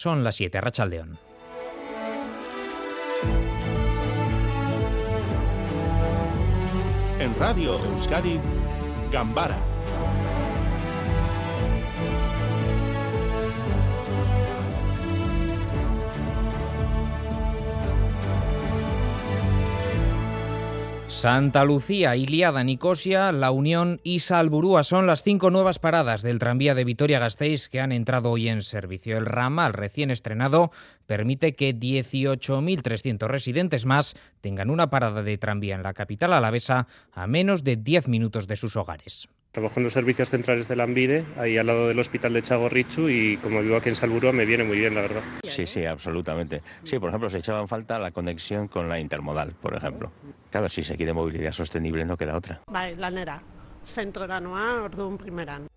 Son las 7, Rachaldeón. En Radio Euskadi, Gambara Santa Lucía, Iliada, Nicosia, La Unión y Salburúa son las cinco nuevas paradas del tranvía de Vitoria-Gasteiz que han entrado hoy en servicio. El ramal recién estrenado permite que 18.300 residentes más tengan una parada de tranvía en la capital alavesa a menos de 10 minutos de sus hogares. Trabajo en los servicios centrales de la Ambide, ahí al lado del hospital de Chagorrichu y como vivo aquí en Salburúa me viene muy bien, la verdad. Sí, sí, absolutamente. Sí, por ejemplo, se echaba en falta la conexión con la intermodal, por ejemplo. Claro, si se quiere movilidad sostenible no queda otra. Bai, lanera. Zentrora noa, orduan primeran.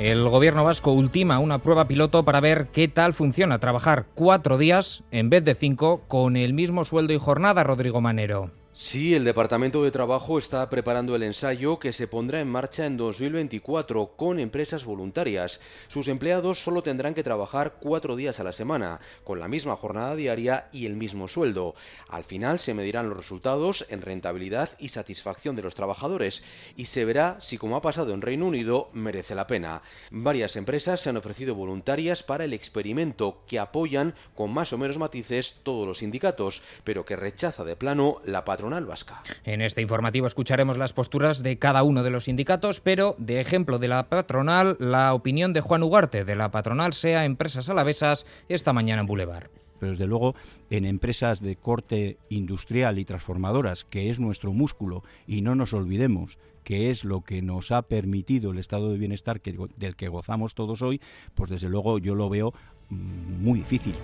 El gobierno vasco ultima una prueba piloto para ver qué tal funciona trabajar cuatro días en vez de cinco con el mismo sueldo y jornada, Rodrigo Manero. Sí, el Departamento de Trabajo está preparando el ensayo que se pondrá en marcha en 2024 con empresas voluntarias. Sus empleados solo tendrán que trabajar cuatro días a la semana, con la misma jornada diaria y el mismo sueldo. Al final se medirán los resultados en rentabilidad y satisfacción de los trabajadores y se verá si, como ha pasado en Reino Unido, merece la pena. Varias empresas se han ofrecido voluntarias para el experimento que apoyan con más o menos matices todos los sindicatos, pero que rechaza de plano la patronal vasca. En este informativo escucharemos las posturas de cada uno de los sindicatos, pero de ejemplo de la patronal, la opinión de Juan Ugarte de la patronal SEA Empresas Alavesas esta mañana en Boulevard pero desde luego en empresas de corte industrial y transformadoras, que es nuestro músculo, y no nos olvidemos que es lo que nos ha permitido el estado de bienestar que, del que gozamos todos hoy, pues desde luego yo lo veo mm, muy difícil.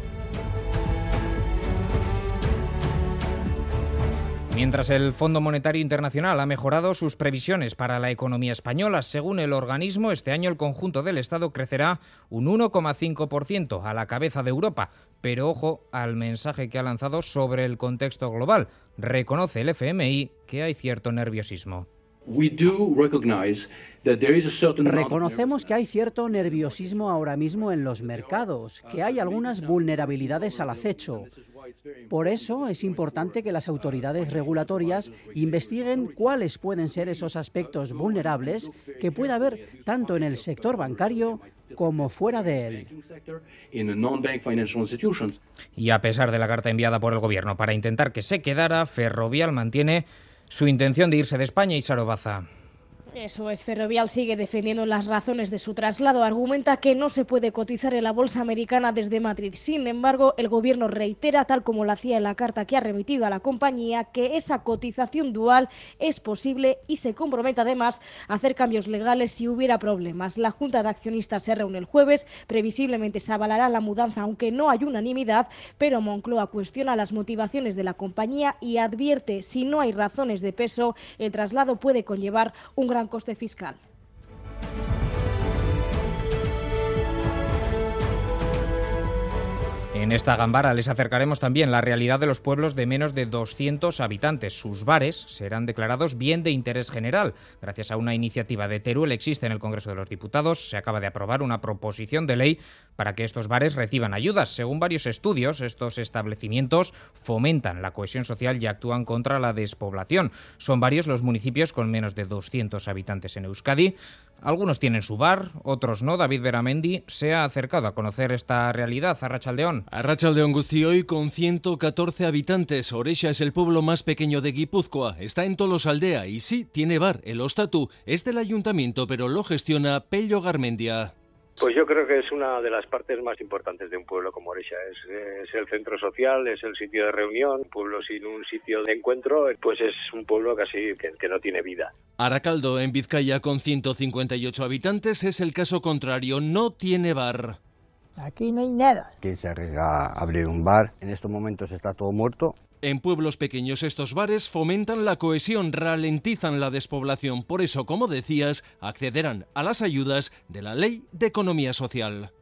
Mientras el Fondo Monetario Internacional ha mejorado sus previsiones para la economía española, según el organismo, este año el conjunto del Estado crecerá un 1,5% a la cabeza de Europa. Pero ojo al mensaje que ha lanzado sobre el contexto global. Reconoce el FMI que hay cierto nerviosismo. Reconocemos que hay cierto nerviosismo ahora mismo en los mercados, que hay algunas vulnerabilidades al acecho. Por eso es importante que las autoridades regulatorias investiguen cuáles pueden ser esos aspectos vulnerables que pueda haber tanto en el sector bancario como fuera de él. Y a pesar de la carta enviada por el Gobierno para intentar que se quedara, Ferrovial mantiene su intención de irse de España y Sarobaza. Eso es, Ferrovial sigue defendiendo las razones de su traslado. Argumenta que no se puede cotizar en la bolsa americana desde Madrid. Sin embargo, el gobierno reitera, tal como lo hacía en la carta que ha remitido a la compañía, que esa cotización dual es posible y se compromete además a hacer cambios legales si hubiera problemas. La Junta de Accionistas se reúne el jueves. Previsiblemente se avalará la mudanza, aunque no hay unanimidad, pero Moncloa cuestiona las motivaciones de la compañía y advierte si no hay razones de peso, el traslado puede conllevar un gran coste fiscal. En esta gambara les acercaremos también la realidad de los pueblos de menos de 200 habitantes. Sus bares serán declarados bien de interés general. Gracias a una iniciativa de Teruel existe en el Congreso de los Diputados, se acaba de aprobar una proposición de ley para que estos bares reciban ayudas. Según varios estudios, estos establecimientos fomentan la cohesión social y actúan contra la despoblación. Son varios los municipios con menos de 200 habitantes en Euskadi. Algunos tienen su bar, otros no. David Beramendi se ha acercado a conocer esta realidad. a Rachaldeón. Arrachaldeón hoy con 114 habitantes. Orexa es el pueblo más pequeño de Guipúzcoa. Está en Tolosaldea y sí, tiene bar. El Ostatu es del ayuntamiento, pero lo gestiona Pello Garmendia. Pues yo creo que es una de las partes más importantes de un pueblo como Orexa. Es, es, el centro social, es el sitio de reunión. Un pueblo sin un sitio de encuentro, pues es un pueblo casi que, que no tiene vida. Aracaldo, en Vizcaya, con 158 habitantes, es el caso contrario. No tiene bar. Aquí no hay nada. Que se arriesga a abrir un bar. En estos momentos está todo muerto. En pueblos pequeños estos bares fomentan la cohesión, ralentizan la despoblación. Por eso, como decías, accederán a las ayudas de la Ley de Economía Social.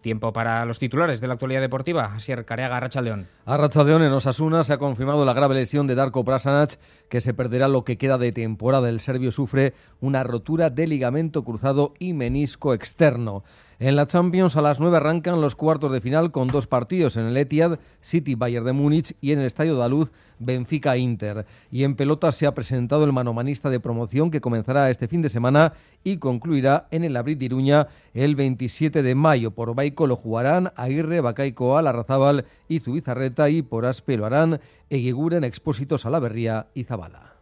Tiempo para los titulares de la actualidad deportiva. Asier Careaga, Arrachaldeón. Arrachaldeón en Osasuna se ha confirmado la grave lesión de Darko Prasanac, que se perderá lo que queda de temporada. El serbio sufre una rotura de ligamento cruzado y menisco externo. En la Champions a las 9 arrancan los cuartos de final con dos partidos en el Etihad, City Bayern de Múnich y en el Estadio de Luz Benfica Inter. Y en pelota se ha presentado el manomanista de promoción que comenzará este fin de semana y concluirá en el Abril de Iruña el 27 de mayo. Por Baico lo jugarán Aguirre, Bacaicoa, Larrazábal y Zubizarreta y por Aspe lo harán Eguiguren, Expósitos, Salaverría y Zabala.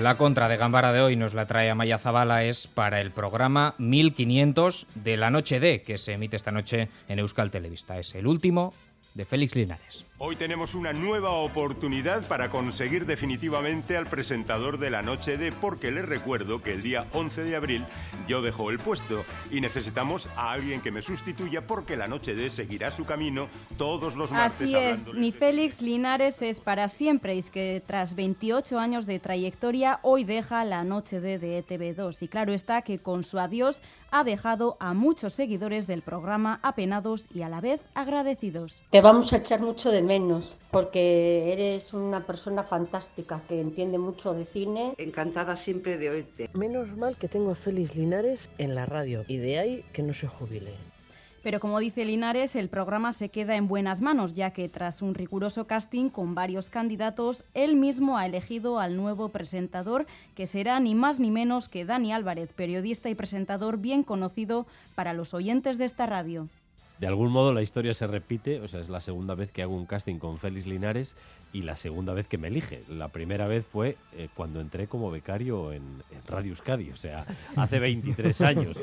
La contra de Gambara de hoy nos la trae Amaya Zabala, es para el programa 1500 de la Noche D, que se emite esta noche en Euskal Televista. Es el último de Félix Linares. Hoy tenemos una nueva oportunidad para conseguir definitivamente al presentador de la noche de porque les recuerdo que el día 11 de abril yo dejo el puesto y necesitamos a alguien que me sustituya porque la noche de seguirá su camino todos los martes. Así es, ni Félix Linares es para siempre y es que tras 28 años de trayectoria hoy deja la noche de, de ETV2 y claro está que con su adiós ha dejado a muchos seguidores del programa apenados y a la vez agradecidos. Te vamos a echar mucho de menos, porque eres una persona fantástica que entiende mucho de cine. Encantada siempre de oírte. Menos mal que tengo a Félix Linares en la radio y de ahí que no se jubile. Pero como dice Linares, el programa se queda en buenas manos, ya que tras un riguroso casting con varios candidatos, él mismo ha elegido al nuevo presentador, que será ni más ni menos que Dani Álvarez, periodista y presentador bien conocido para los oyentes de esta radio de algún modo la historia se repite, o sea, es la segunda vez que hago un casting con Félix Linares y la segunda vez que me elige. La primera vez fue eh, cuando entré como becario en, en Radio Euskadi, o sea, hace 23 años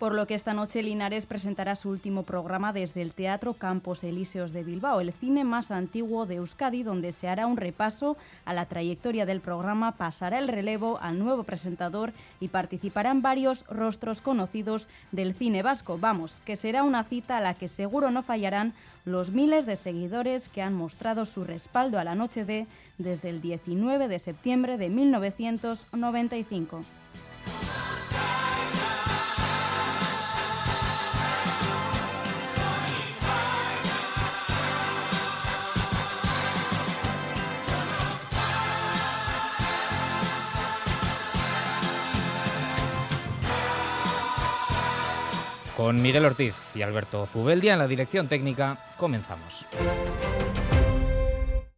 por lo que esta noche Linares presentará su último programa desde el Teatro Campos Elíseos de Bilbao, el cine más antiguo de Euskadi, donde se hará un repaso a la trayectoria del programa, pasará el relevo al nuevo presentador y participarán varios rostros conocidos del cine vasco. Vamos, que será una cita a la que seguro no fallarán los miles de seguidores que han mostrado su respaldo a la Noche de desde el 19 de septiembre de 1995. Con Miguel Ortiz y Alberto Zubeldia en la dirección técnica, comenzamos.